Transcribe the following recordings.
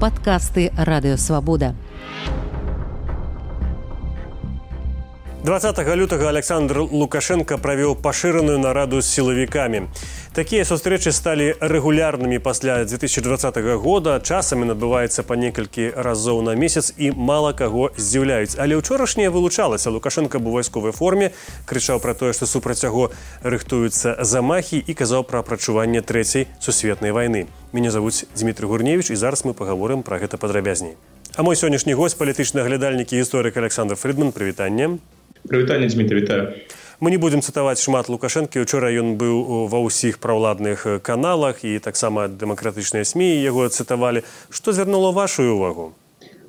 падкасты радыёвабода. 20 лютага александр лукашенко правёў пашыраную нараду з сілавікамі такія сустрэчы сталі рэгулярнымі пасля 2020 года. Часамі набываецца па некалькі разоў на месяц і мала каго здзіўляюць. Але ўчорашняе вылучалася. Лукашенко бу вайсковай форме крычаў пра тое што супраць яго рыхтуюцца замахі і казаў пра апрачуванне трэцяй сусветнай вайны. Мяне завуць дмітрий гурневич і зараз мы паговорым пра гэта падрабязней. А мой сённяшні гость палітычны аглядальнікі гісторык александр фридман прывітанне прывітанне Дмітрий вітаю. Мы не будзем цытаваць шмат лукашэнкі учора ён быў ва ўсіх праўладных каналах і таксама дэмакратычныя сМ яго цытавалі што звярнула вашу увагу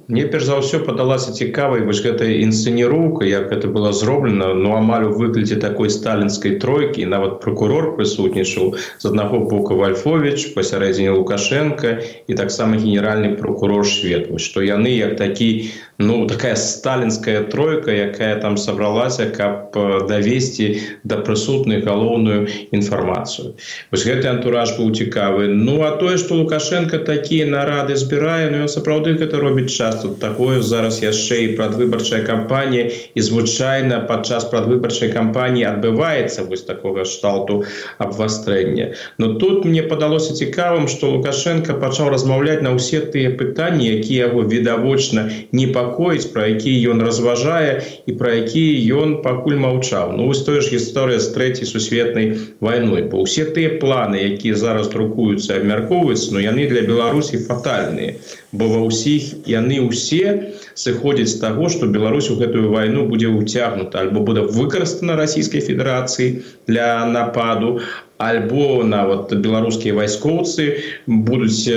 Мне перш за ўсё падалася цікавай вось гэтая інсцэніроўка як гэта было зроблена. Ну амаль у выглядзе такой сталінскай тройкі. Нават прокурор прысутнічаў. З аднаго боку вальфович пасярэдзіне лукашенко і таксама генеральны прокурор шведу што яны як такі ну такая сталінская тройка якая там сабралася каб давесці да прысутных галоўную інфармацыю. Вось гэты антураж быў цікавы. Ну а тое што лукашенко такія нарады збірае ну сапраўды гэта робіць час тут такое зараз яшчэ і прадвыбарчая кампанія і звычайна падчас прадвыбарчай кампаніі адбываецца вось такога шталту абвастрэння. Но тут мне падалося цікавым што лукашенко пачаў размаўляць на ўсе тыя пытанні якія яго відавочна непакоіць пра якія ён разважае і пра якія ён пакуль маўчаў. Ну вось тое ж гісторыя з трэцяй сусветнай вайной бо ўсе тыя планы якія зараз друкуюцца абмяркоўваюцца но яны для беларусі фатальныя бо ва ўсіх яны ўсе сыходзяць з таго што Беларусь у гэтую вайну будзе ўцягнута. Альбо будзе выкарыстана расійскай федэрацыі для нападу альбо нават беларускія вайскоўцы будуць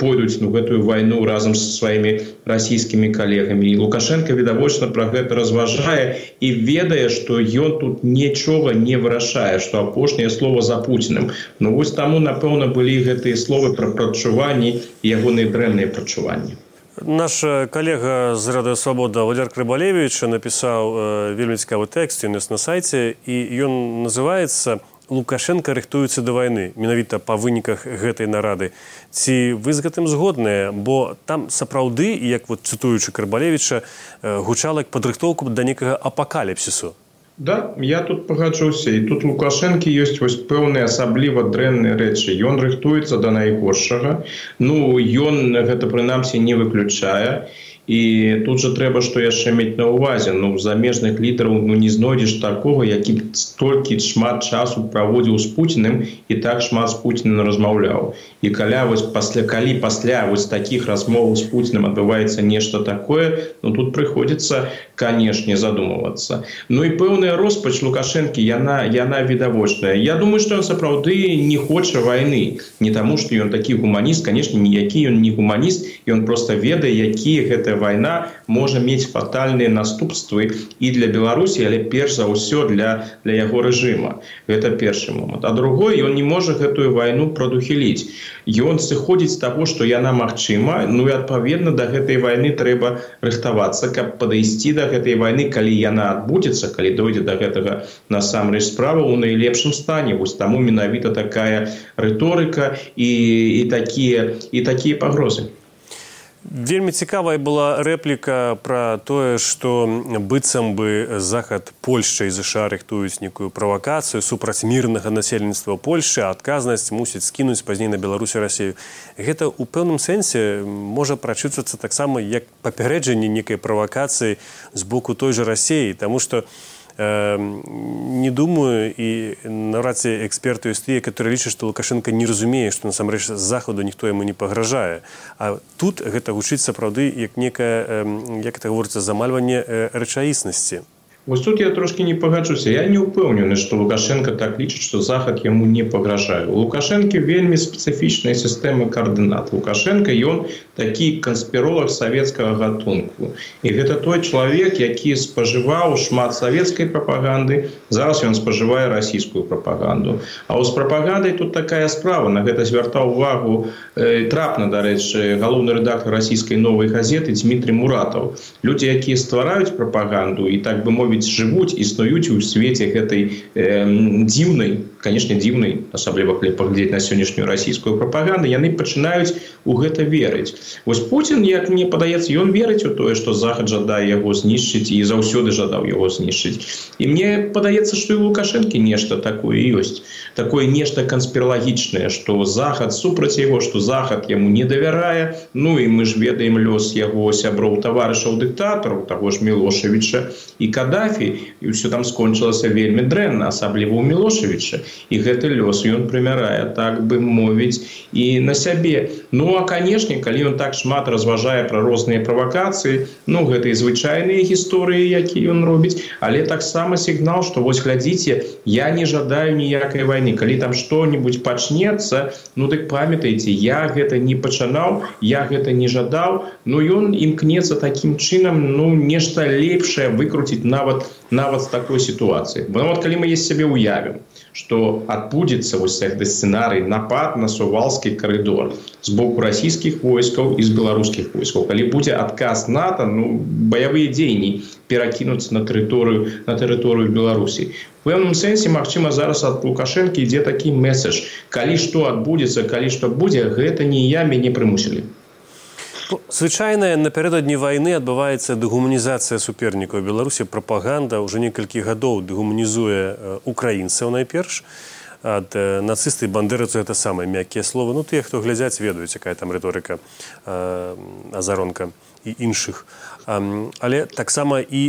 пойдуць ну гэтую вайну разам са сваімі расійскімі калегамі. І лукашенко відавочна пра гэта разважае і ведае што ён тут нічога не вырашае што апошняе слово за пуціным. Ну вось таму напэўна былі гэтыя словы пра прачуванні ягоныя дрэнныя прачуванні Наш калега з радыёвабода Валер Крыбалевич напісаў вельмі цікавы тэкст ёсць на сайце і ён называецца лукашенко рыхтуецца да вайны менавіта па выніках гэтай нарады. Ці вы з гэтым згодныя? Бо там сапраўды як вот цытуючы карбалевича гучала як падрыхтоўку да некага апакаліпсісу Да, я тут пагаджуся і тут лукашэнкі ёсць вось пэўныя асабліва дрэнныя рэчы. Ён рыхтуецца да найгоршага. Ну ён гэта прынамсі не выключае. і тут жа трэба што яшчэ мець на ўвазе. Ну замежных лідараў ну не знойдзеш такога які столькі шмат часу праводзіў з пуціным і так шмат з пуціным размаўляў. І каля вось пасля калі пасля вось такіх размоваў з пуціным адбываецца нешта такое ну тут прыходзіцца канешне задумвацца ну і пэўная роспач лукашэнкі яна яна відавочная. Я думаю что ён сапраўды не хоча войны не таму что ён такі гуманіст конечно ніякі ён не гуманіст. І он просто ведае якія гэтая вайна можа мець фатальныя наступствы і для беларусі але перш за ўсё для для яго рэжыма. Гэта першы момант. А другой ён не можа гэтую вайну прадухіліць. Ён сыходзіць з таго што яна магчыма ну і адпаведна да гэтай вайны трэба рыхтавацца каб падысці да гэтай войны калі яна адбудзецца калі дойдзе до гэтага насамрэч справа у найлепшым стане. Вось таму менавіта такая рыторыка і і такія і такія пагрозы Вельмі цікавая была рэпліка пра тое, што быццам бы захад Польшча і ЗША рыхтуюць нейкую правакацыю супраць мірнага насельніцтва Польшчы, адказнасць мусіць скінуць пазней на Беларусі рассею. Гэта ў пэўным сэнсе можа прачуцца таксама як папярэджанне нейкай правакацыі з боку той жа рассеі, Таму што не думаю і наўрад ці эксперты ёсць тыя которые лічаць што лукашенко не разумее што насамрэч з захаду ніхто яму не пагражае а тут гэта гучыць сапраўды як некае як это гаворыцца замальванне рэчаіснасці Вось тут я трошки не пагаджуся я не ўпэўнены што лукашенко так лічыць што захад яму не пагражае. У лукашэнкі вельмі спецыфічнай сістэмы каардынат. Лукашенко ён такі канспіролог савецкага гатунку. І гэта той чалавек які спажываў шмат савецкай прапаганды зараз ён спажывае расійскую прапаганду. А ў з прапагандай тут такая справа. На гэта звяртаў увагу э, трапна дарэчы галоўны рэдактор расійскай новай газеты Дмітрий муратаў. Людзі якія ствараюць прапаганду і так бы мовіць мовіць жывуць існуюць у свеце гэтай э, дзіўнай конечно дзіўнай асабліва калі паглядзець на сённяшнюю расійскую прапаганду яны пачынаюць у гэта верыць. Вось Путін як мне падаецца ён верыць у тое што захад жадае яго знішчыць і заўсёды жадаў яго знішчыць. І мне падаецца што і лукашэнкі нешта такое ёсць. Такое нешта канспірлагічнае што захад супраць яго што захад яму не давярае. Ну і мы ж ведаем лёс яго сяброў таварышаў дыктатараў таго ж мілошавіча і кадафі і ўсё там скончылася вельмі дрэнна асабліва ў мілошавіча і гэты лёс ён прымярае так бы мовіць і на сябе. Ну а канешне калі ён так шмат разважае пра розныя правакацыі ну гэтай звычайныя гісторыі які ён робіць але таксама сігнал што вось глядзіце я не жадаю ніякай вайны. Калі там што-нибудь пачнецца ну дык памятаеце я гэта не пачынаў я гэта не жадаў. Но ён імкнецца таким чынам ну нешта лепшае выкруціць нават нават з такой сітуацыі вот калі мы есть сябе уявім что адбудзецца вось гэты сцэнарый напад на сувалскі коридор з боку расійскіх войскаў і з беларускіх войскаў калі будзе адказ нато ну баявыя дзеянні перакінуцца на тэрыторыю на тэрыторыю беларусі пэўным сэнсе Мачыма зараз ад лукашэнкі ідзе такі месседж. Калі што адбудзецца калі што будзе гэта не я мяне прымусілі звычайная напярэдадні вайны адбываецца дэгуманізацыя супернікаў беларусі. Прапаганда ўжо некалькі гадоў дэгуманізуе украінцаў найперш. Ад нацысты бандерыцу это самыя мяккія словы. Ну тыя хто глядзяць ведаюць якая там рыторыка азаронка і іншых. Але таксама і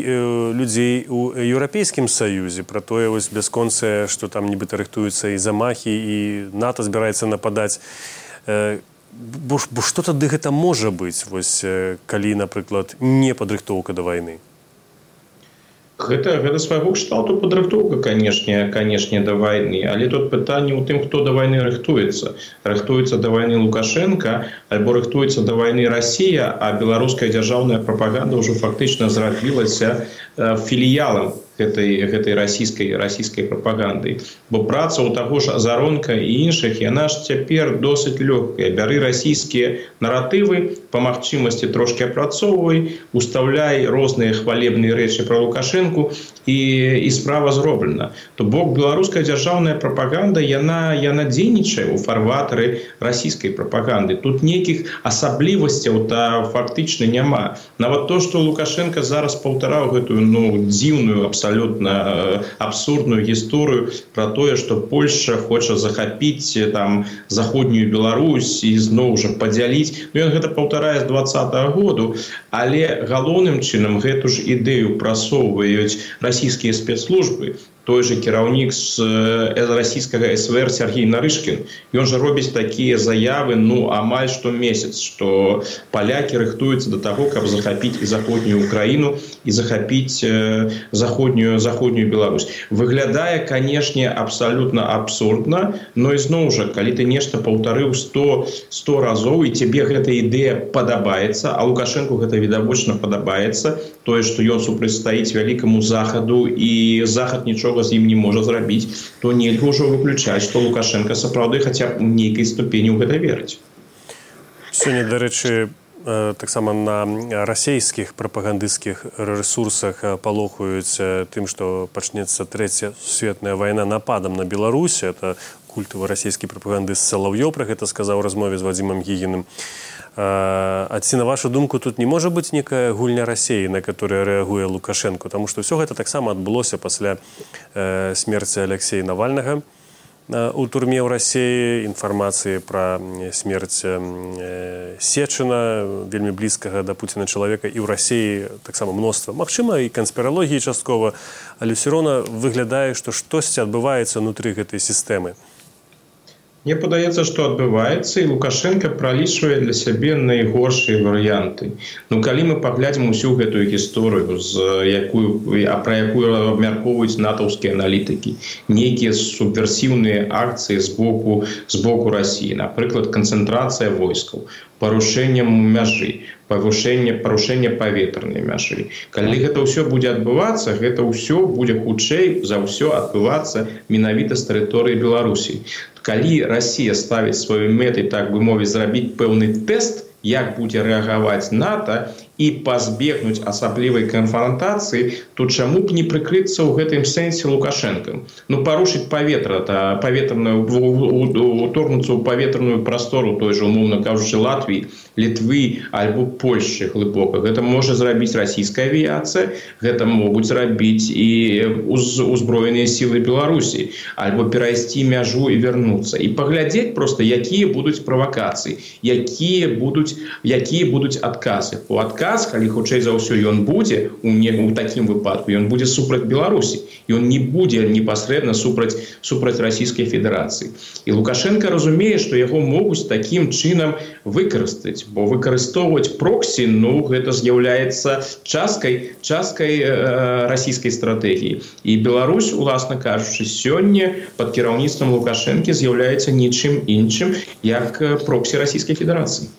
людзей у еўрапейскім саюзе. Пра тое вось бясконцае што там нібыта рыхтуюцца і замахі і нато збіраецца нападаць бо, бо што тады гэта можа быць вось калі напрыклад не падрыхтоўка да вайны. Гэта гэта свайго кшталту падрыхтоўка канешне канешне да вайны. Але тут пытанне ў тым хто да вайны рыхтуецца. Рыхтуецца да вайны лукашенко альбо рыхтуецца да вайны Росія а беларуская дзяржаўная прапаганда ўжо фактычна зрабілася філіялам гэтай гэтай расійскай расійскай прапаганды бо праца ў таго ж азаронка і іншых яна ж цяпер досыць лёгкая. Бяры расійскія наратывы па магчымасці трошки апрацоўвай устаўляй розныя хвалебныя рэчы пра лукашэнку і і справа зроблена. То бок беларуская дзяржаўная прапаганда яна яна дзейнічае у фарватары расійскай прапаганды. Тут нейкіх асаблівасцяў та фактычна няма. Нават то што лукашенко зараз паўтараў гэтую ну дзіўную абсалютно абсолютно абсурдную гісторыю про тое что Польша хоча захапіць там заходнюю Беларусь і зноў жа падзяліць ён гэта паўтарае з двадцатого году але галоўным чынам гэту ж ідэю прасоўваюць расійскія спецслужбы. Той же кіраўнік з расійскага СВР Сергей Нарышкін ён жа робіць такія заявы ну амаль што месяц что палякі рыхтуюцца до таго каб захапіць і заходнюю Украіну і захапіць заходнюю заходнюю Беларусь. Выглядае канешне абсалютна абсурдна но ізноў жа калі ты нешта паўтарыў 100 100 разоў і цябе гэта ідэя падабаецца а лукашенко гэта відавочна падабаецца тое што ён супрацьстаіць вялікаму захаду і захад нічога з ім не можа зрабіць то нельга ўжо выключаць што лукашенко сапраўды хаця б нейкай ступені ў гэта верыць сёння дарэчы таксама на расійскіх прапагандысцкіх рэсурсах палохаюць тым што пачнецца трэця сусветная вайна нападам на беларусі это культавы расійскі прапагандыст салаўё пра гэта сказаў размове з вадзімам гігіным А ці на вашу думку тут не можа быць некая гульня рассеі на которая рэагуе лукашенко? Тому что ўсё гэта таксама адбылося пасля э, смерти алексея навальнага у турме ў рассеі інфармацыі пра смерць э, сечына вельмі блізкага да пуціна чалавека. І ў рассеі таксама мноства. Магчыма і канспіралогіі часткова. Але все роўна выглядае што штосьці адбываецца унутры гэтай сістэмы Мне падаецца, што адбываецца і Лукашенко пралічвае для сябе найгоршыя варыянты. Ну калі мы паглядзім усю гэтую гісторыю з якую а пра якую абмяркоўваюць натаўскія аналітыкі, нейкія субверсіўныя акцыі з боку з боку рассіі, напрыклад, канцэнтрацыя войскаў, парушэннем мяжы, павышэнне парушэння паветранай мяжы. Калі гэта ўсё будзе адбывацца гэта ўсё будзе хутчэй за ўсё адбывацца менавіта з тэрыторыі беларусій калі Росія ставіць сваю мэтай так бы мовіць зрабіць пэўны тэст як будзе рэагаваць нато і пазбегнуць асаблівай канфронтацыі то чаму б не прыкрыцца ў гэтым сэнсе лукашэнкам? Ну парушыць паветра та паветраную уторгнуцца ў паветраную прастору той же умоўна кажучы Латвіі літвы альбо Польшчы глыбока. Гэта можа зрабіць расійская авіяцыя гэта могуць рабіць і узброеныя сілы Беларусі альбо перайсці мяжу і вярнуцца. І паглядзець просто якія будуць правакацыі якія будуць якія будуць адказы. У адказ калі хутчэй за ўсё ён будзе у не у такім выпадку ён будзе супраць беларусі ён не будзе непасрэдна супраць супраць расійскай федэрацыі і лукашенко разумее што яго могуць такім чынам выкарыстаць бо выкарыстоўваць проксі ну гэта з'яўляецца часткай часткай э, расійскай стратэгіі і Беларусь уласна кажучы сёння под кіраўніцтвам лукашэнкі з'яўляецца нічым іншым як проксі расійскай федэрацыі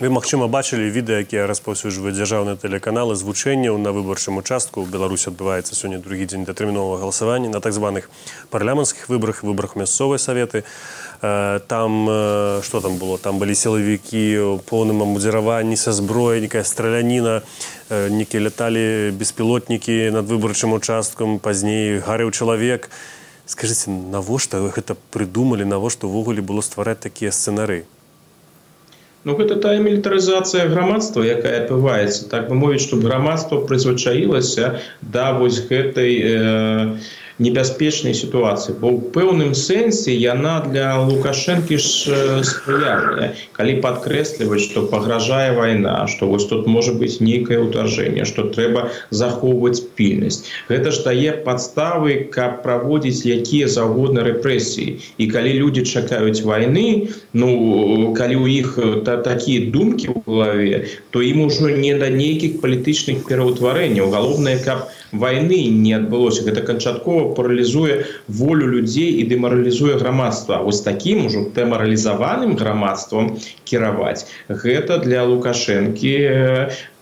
Вы, магчыма, бачылі відэа, якія распаўсюджваюць дзяржаўныя тэлеканалы звучэнняў на выбарчым участку. У Беларусі адбываецца сёння другі дзень датэрміновага галасавання на так званых парламенцкіх выбарах, выбарах мясцовай саветы. Там што там было? Там былі сілавікі у поўным амудзіраванні са зброя, некая страляніна, некі ляталі беспілотнікі над выбарчым участкам, пазней гарэў чалавек. Скажыце, навошта гэта прыдумалі, навошта ўвогуле было ствараць такія сцэнары? Ну гэта тая мілітарызацыя грамадства якая адбываецца так бы мовіць чтобы грамадства прызвычаілася да вось гэтай э, небяспечнай сітуацыі бо ў пэўным сэнсе яна для лукашэнкі ж спрыяльная калі падкрэсліваць што пагражае вайна што вось тут можа быць нейкае ўтаржэнне што трэба захоўваць пільнасць. Гэта ж дае падставы каб праводзіць якія заўгодна рэпрэсіі. І калі людзі чакаюць вайны ну калі ў іх та, такія думкі ў галаве то ім ужо не да нейкіх палітычных пераўтварэнняў. Галоўнае каб войны не адбылося гэта канчаткова паралізуе волю людзей і дэмаралізуе грамадства вось таким ужо дэмаралізаваным грамадствам кіраваць гэта для лукашэнкі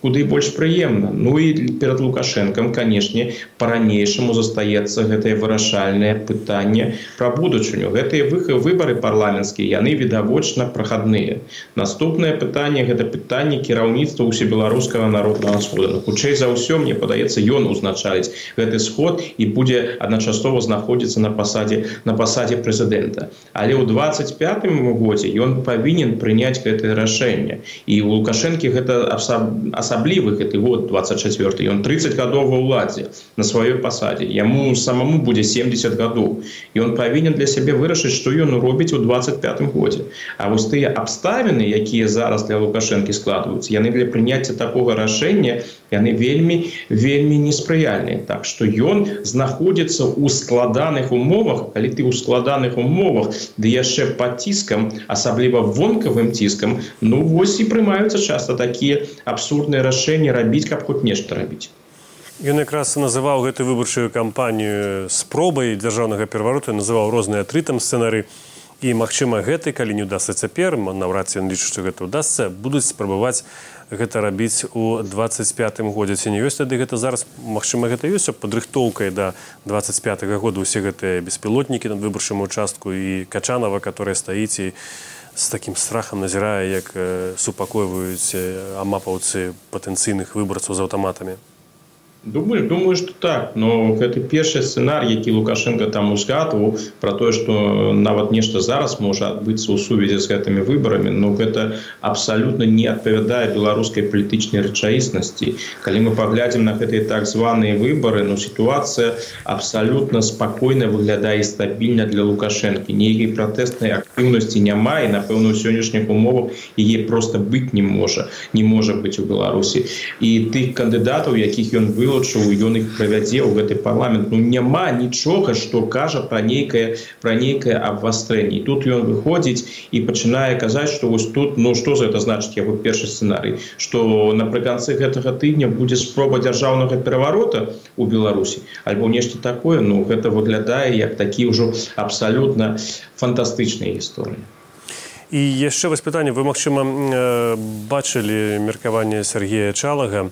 куды больш прыемна. Ну і перад лукашэнкам канешне по-ранейшаму застаецца гэтае вырашальнае пытанне пра будучыню. Гэтыя выхы выбары парламенцкія яны відавочна прахадныя. Наступнае пытанне гэта пытанне кіраўніцтва усебеларускага народнага схода хутчэй за ўсё мне падаецца ён узначаліць гэты сход і будзе адначасова знаходзіцца на пасадзе на пасадзе прэзідэнта. Але ў 25 годзе ён павінен прыняць гэтае рашэнне. І у лукашэнкі гэта асабліва асаблівы гэты год 24 ён 30 гадоў ва ўладзе на сваёй пасадзе яму самому будзе 70 гадоў і он павінен для сябе вырашыць што ён робіць у 25 годзе А вось тыя абставіны якія зараз для лукашэнкі складваюцца яны для прыняцця такога рашэння яны вельмі вельмі неспрыяльныя так што ён знаходзіцца ў складаных умовах калі ты ў складаных умовах ды яшчэ под ціскам асабліва вонкавым ціскам ну вось і прымаюцца часто такія абсурдныя рашэнне рабіць каб хоць нешта рабіць. Ён якраз называў гэтую выбарчую кампанію спробай дзяржаўнага пераварота называў розныя тры там сцэнары. І магчыма гэты калі не ўдасся цяпер наўрад ці ён лічыць што гэта ўдасся будуць спрабаваць гэта рабіць у 25 годзе. Ці не ёсць тады гэта зараз? Магчыма гэта ёсць падрыхтоўкай да 25 -го года усе гэтыя беспілотнікі над выбарчым участку і качанова которая стаіць і з такім страхам назірае як супакойваюць амапаўцы патэнцыйных выбарцаў з аўтаматамі думаю думаю что так но гэты першы сцэнар які лукашенко там узгадваў про тое что нават нешта зараз можа адбыцца ў сувязі з гэтымі выбарамі но гэта абсалютна не адпавядае беларускай палітычнай рэчаіснасці калі мы паглядзім на гэтыя так званыя выбары но ну, сітуацыя абсалютна спакойна выглядае стабільна для лукашэнкі нейкай пратэснай актыўнасці няма і напэўна у сённяшніх умовах яе просто быць не можа не можа быць у беларусі і тых кандыдатаў якіх ён вы вылучыў ён іх правядзе ў гэты парламент. Ну няма нічога што кажа пра нейкае пра нейкае абвастрэнне тут ён выходзіць і пачынае казаць што вось тут ну што за это значыць яго першы сцэнарый што напрыканцы гэтага тыдня будзе спроба дзяржаўнага пераварота у беларусі альбо нешта такое ну гэта выглядае як такі ўжо абсалютна фантастычныя гісторыі і яшчэ вось пытанне вы магчыма бачылі меркаванне Сергея чалага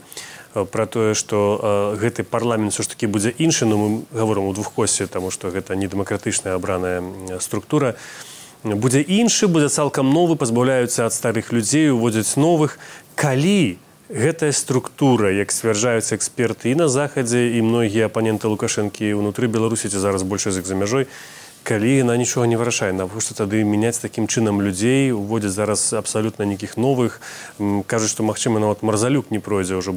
пра тое што гэты парламент все ж таки будзе іншы но мы говорим у двухкосе таму што гэта не дэмакратычная абраная структура. Будзе іншы будзе цалкам новы пазбаўляюцца ад старых людзей уводзяць новых. Калі гэтая структура як сцвярджаюць эксперты і на захадзе і многія апаненты лукашэнкі ўнутры беларусі ці зараз больш язык за мяжой калі яна нічога не вырашае навошта тады мяняць такім чынам людзей уводзяць зараз абсалютна нейкіх новых. Кажуць што магчыма нават марзалюк не пройдзе ўжо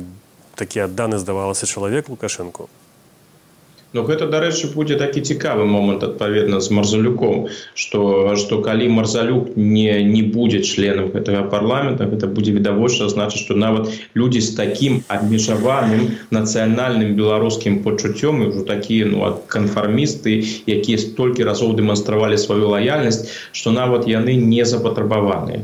такі адданы здавалася чалавек лукашэнку. Ну гэта дарэчы будзе такі цікавы момант адпаведна з марзалюком что что калі марзалюк не не будзе членам гэтага парламента гэта будзе відавочна значыць что нават людзі з таким абмежаваным нацыянальным беларускім пачуццём і ўжо такія ну канфармісты якія столькі разоў дэманстравалі сваю лаяльнасць что нават яны не запатрабаваныя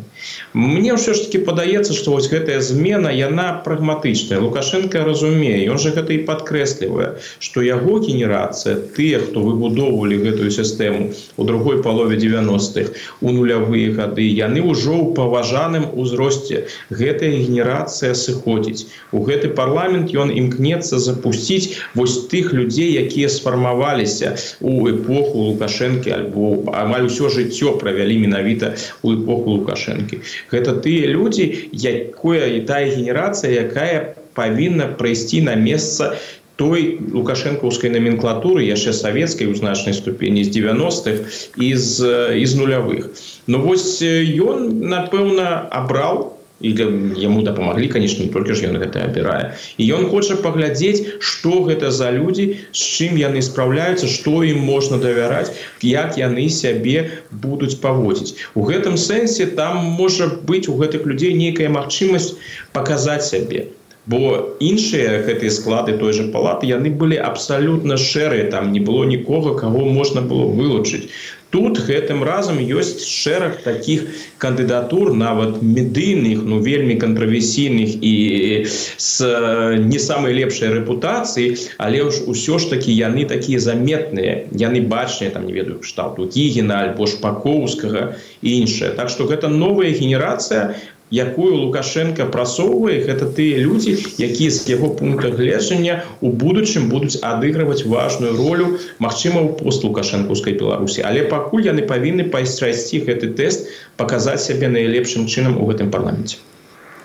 мне ўсё ж таки падаецца что вось гэтая змена яна прагматычная лукашенко разумее он же гэта і падкрэслівае что яго генерацыя тыя хто выбудоўвалі гэтую сістэму у другой палове 90-х у нулявыя гады яны ўжо ў паважаным узросце гэтая генерацыя сыходзіць у гэты парламент ён імкнецца запусціць вось тых людзей якія сфармаваліся у эпоху лукашэнкі альбо амаль усё жыццё правялі менавіта у эпоху лукашэнкі гэта тыя людзі якое і тая генерацыя якая павінна прыйсці на месца той лукашэнкаўскай номенклатуры яшчэ савецкай у значнай ступені з 90-х і з, нулявых. Ну вось ён напэўна абраў і яму дапамаглі конечно не толькі ж ён гэта абірае і ён хоча паглядзець што гэта за людзі з чым яны спраўляюцца што ім можна давяраць як яны сябе будуць паводзіць у гэтым сэнсе там можа быць у гэтых людзей нейкая магчымасць паказаць сябе бо іншыя гэтыя склады той же палаты яны былі абсалютна шэрыя там не было нікога кого можна было вылучыць тут гэтым разам ёсць шэраг таких кандыдатур нават медыйных ну вельмі кантравесійных і с не самой лепшай рэпутацыі але ж усё ж таки яны такія заметныя. Яны бачныя там не ведаю штату гігена альбо шпакоўскага і іншае. Так что гэта новая генерацыя якую лукашенко прасоўвае гэта тыя людзі якія з яго пункта гледжання у будучым будуць адыгрываць важную ролю магчыма у пост лукашэнкаўскай беларусі. Але пакуль яны павінны пайсці гэты тэст паказаць сябе найлепшым чынам у гэтым парламенце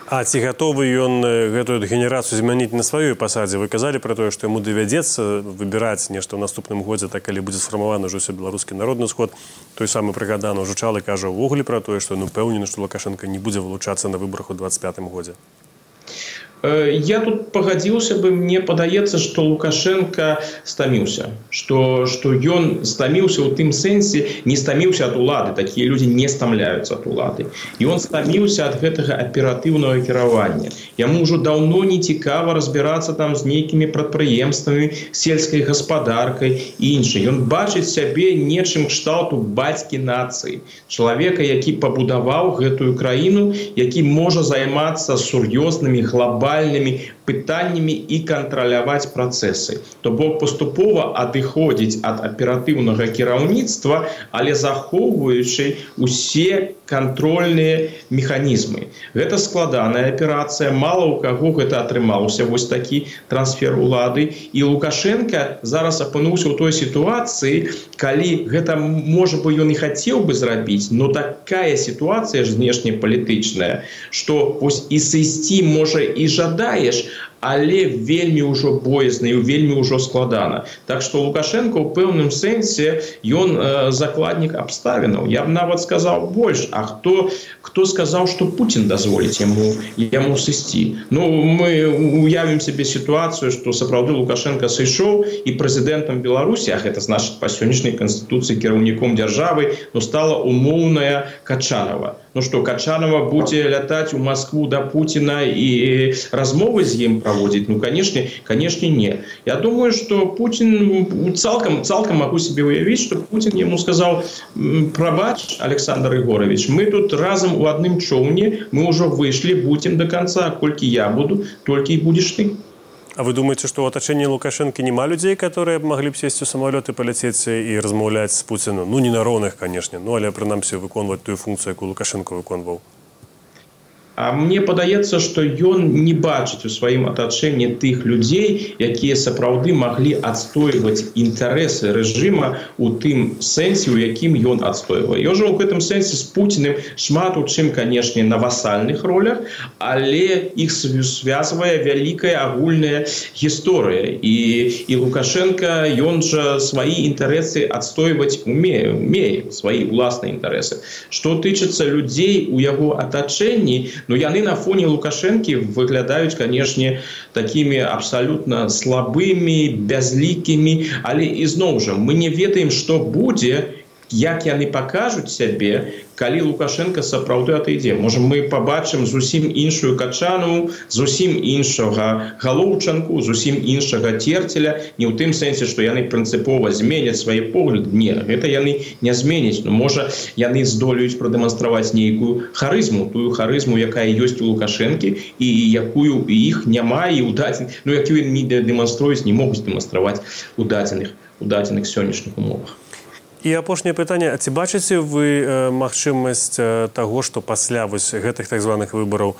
А ці гатовы ён гэтую генерацыю змяніць на сваёй пасадзе? Вы казалі пра тое што яму давядзецца выбіраць нешта ў наступным годзе так калі будзе сфармаваны ўжо ўсё беларускі народны сход. Той самы прыгаданы ўжучалы кажа ўвогуле пра тое што ну пэўнены што лукашенко не будзе вылучацца на выбарах у 25 годзе. Э, я тут пагадзіўся бы мне падаецца что лукашенко стаміўся что что ён стаміўся у тым сэнсе не стаміўся ад улады. Такія людзі не стамляюцца ад улады. І он стаміўся ад гэтага аператыўнага кіравання яму ўжо даўно не цікава разбірацца там з нейкімі прадпрыемствамі сельскай гаспадаркай іншай ён бачыць сябе нечым кшталту бацькі нацыі чалавека які пабудаваў гэтую краіну які можа займацца сур'ёзнымі глобальнымі глобальнымі пытаннямі і кантраляваць працэсы то бок паступова адыходзіць ад аператыўнага кіраўніцтва але захоўваючы усе кантрольныя механізмы. Гэта складаная аперацыя мало у каго гэта атрымаўся вось такі трансфер улады. І лукашенко зараз апынуўся ў той сітуацыі калі гэта можа бы ён і хацеў бы зрабіць но такая сітуацыя ж знешнепалітычная что вось і сысці можа і жадаеш але вельмі ўжо боязна і вельмі ўжо складана. Так что лукашенко у пэўным сэнсе ён э, закладнік абставінаў. Я б нават сказаў больш а хто хто сказаў что Путін дазволіць яму яму сысці? Ну мы уявім себе сітуацыю что сапраўды лукашенко сышоў і прэзідэнтам беларусі а гэта значит па сённяшняй канстытуцыі кіраўніком дзяржавы но стала умоўная качанова. Ну что качанова будзе лятаць у Москву до Путина і размовы з ім праводзіць ну канешне канешне не Я думаю что Путін цалкам цалкам могу себе уявіць что Путін ему сказал прабач Александр Егорович мы тут разам у адным чоўне мы ўжо выйшлі будем до конца колькі я буду толькі і будешь ты А вы думаете что у атачэнні лукашэнкі няма людзей которые маглі б сесці у самалёты паляцець і размаўляць з Пуціну ну не на роўных канешне ну але прынамсі выконваць тую функцыю якую лукашенко выконваў А мне падаецца што ён не бачыць у сваім атачэнні тых людзей якія сапраўды маглі адстойваць інтарэсы рэжыма у тым сэнсе у якім ён адстойвае. Ён жа у гэтым сэнсе з пуціным шмат у чым канешне на васальных ролях але іх связывае вялікая агульная гісторыя. І і лукашенко ён жа свае інтарэсы адстойваць умею умею свае ўласныя інтарэсы. Што тычыцца людзей у яго атачэнні но яны на фоне лукашэнкі выглядаюць канешне такімі абсалютна слабымі бязлікімі. Але ізноў жа мы не ведаем што будзе як яны пакажуць сябе калі лукашенко сапраўды атыдзе можем мы побачым зусім іншую качану зусім іншага галоўчанку зусім іншага терцеля не ў тым сэнсе что яны прынцыпова зменяць свае погляд не гэта яны не зменяць. Но можа яны здолеюць прадэманстраваць нейкую харызму тую харызму якая ёсць у лукашэнкі і якую іх няма і удаць ну якую не дэманструюць не могуць дэманстраваць у дадзеных у дадзеных сённяшніх умовах і апошняе пытанне ці бачыце вы магчымасць таго што пасля вось гэтых так званых выбараў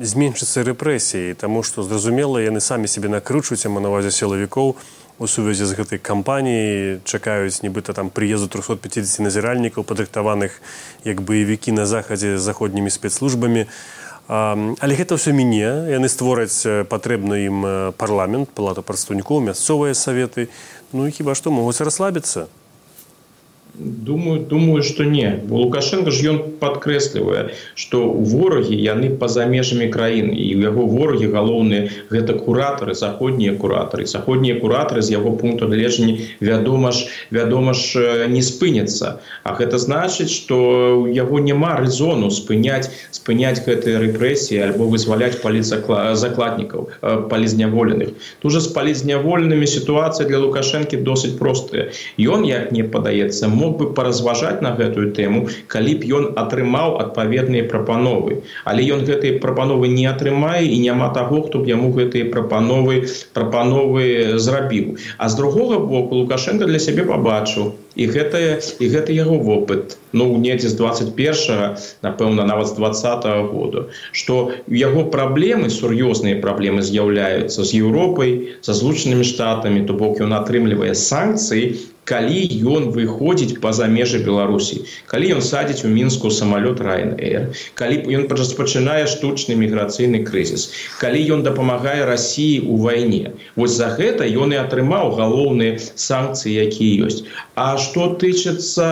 зменшыцца рэпрэсіі? Таму што зразумела яны самі сябе накручваюць а навазе сілавікоў у сувязі з гэтай кампаніі чакаюць нібыта там прыезду 350 назіральнікаў падрыхтаваных як баевікі на захадзе заходнімі спецслужбамі. Але гэта ўсё мяне. Яны створаць патрэбны ім парламент палата прадстаўнікоў мясцовыя саветы. Ну і хіба што могуць расслабіцца думаю думаю что не. Бо лукашенко ж ён подкрэслівае что ворагі яны по-за межамі краіны. І у яго ворагі галоўныя гэта куратары заходнія куратары. Заходнія куратары з яго пункту гледжання вядома ж вядома ж не спыняцца. А гэта значыць что у яго няма рэзону спыняць спыняць гэтыя рэпрэсіі альбо вызваляць паліцакла закладнікаў палізняволеных. Тужа з палізняволенымі сітуацыя для лукашэнкі досыць простая. Ён як мне падаецца мог мог бы паразважаць на гэтую тэму калі б ён атрымаў адпаведныя прапановы. Але ён гэтыя прапановы не атрымае і няма таго хто б яму гэтыя прапановы прапановы зрабіў. А з другога боку лукашенко для сябе пабачыў і гэтае і гэта яго вопыт. Ну недзе з 21 напэўна нават з двадца году. Что яго праблемы сур'ёзныя праблемы з'яўляюцца з Еўропай са злучанымі штатамі то бок ён атрымлівае санкцыі калі ён выходзіць па-за межы беларусі. Калі ён садзіць у мінску самолет райнэр калі ён распачынае штучны міграцыйны крызіс. Калі ён дапамагае россии у вайне. Вось за гэта ён і атрымаў галоўныя санкцыі якія ёсць. А што тычыцца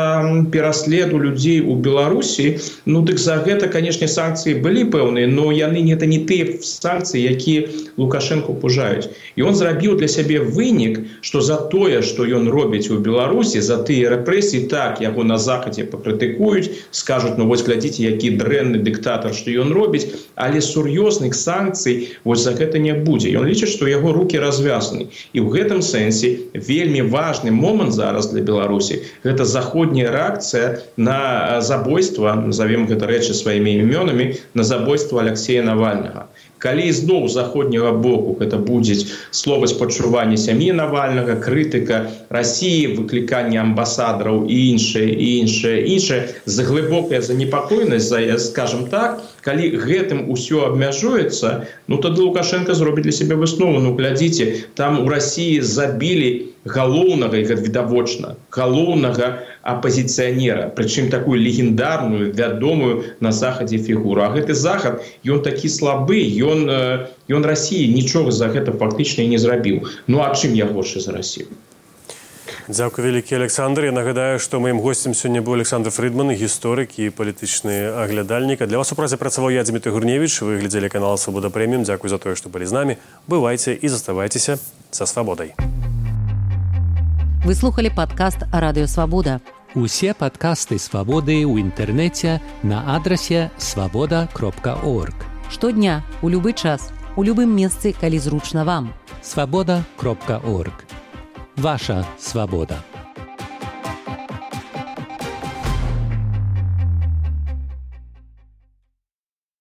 пераследу людзей у беларусі ну дык за гэта канешне санкцыі былі пэўныя но яны не это не тыя санкцыі якія лукашенко пужаюць. І он зрабіў для сябе вынік что за тое что ён робіць у беларусі за тыя рэпрэсіі так яго на захадзе пакрытыкуюць скажуць ну вось глядзіце які дрэнны дыктатар што ён робіць але сур'ёзных санкцый вось за гэта не будзе. Ён лічыць што яго руки развязаны. І ў гэтым сэнсе вельмі важны момант зараз для беларусі гэта заходняя рэакцыя на забойства назовем гэта рэчы сваімі імёнамі на забойство алексея навальнага калі зноў заходняга боку гэта будзе слова спачування сям'і навальнага крытыка Росіі выкліканне амбасадараў і іншае і іншае іншае за глыбокая занепакойнасць за скажем так калі гэтым усё абмяжуецца ну тады лукашенко зробіць для сябе выснову. Ну глядзіце там у Росіі забілі галоўнага і відавочна галоўнага апозіцыянера прычым такую легендарную вядомую на захадзе фігуру. А гэты захад ён такі слабы ён ён Росіі нічога за гэта фактычна не зрабіў. Ну а чым я горшы за Дзякуй вялікі Александр. Я нагадаю, што маім госцем сёння быў Александр Фрыдман, гісторык і палітычны аглядальнік. Для вас у празе працаваў я Дмітрий Гурневіч, вы глядзелі канал Свабода прэміум. Дзякуй за тое, што былі з намі. Бывайце і заставайцеся са свабодай. Вы слухали падкаст радыёвабода. Усе падкасты свабоды ў інтэрнэце на адрасе свабода кропка орг. Штодня у любы час у любым месцы, калі зручна вам. Свабода кропка орг. Ваша свабода.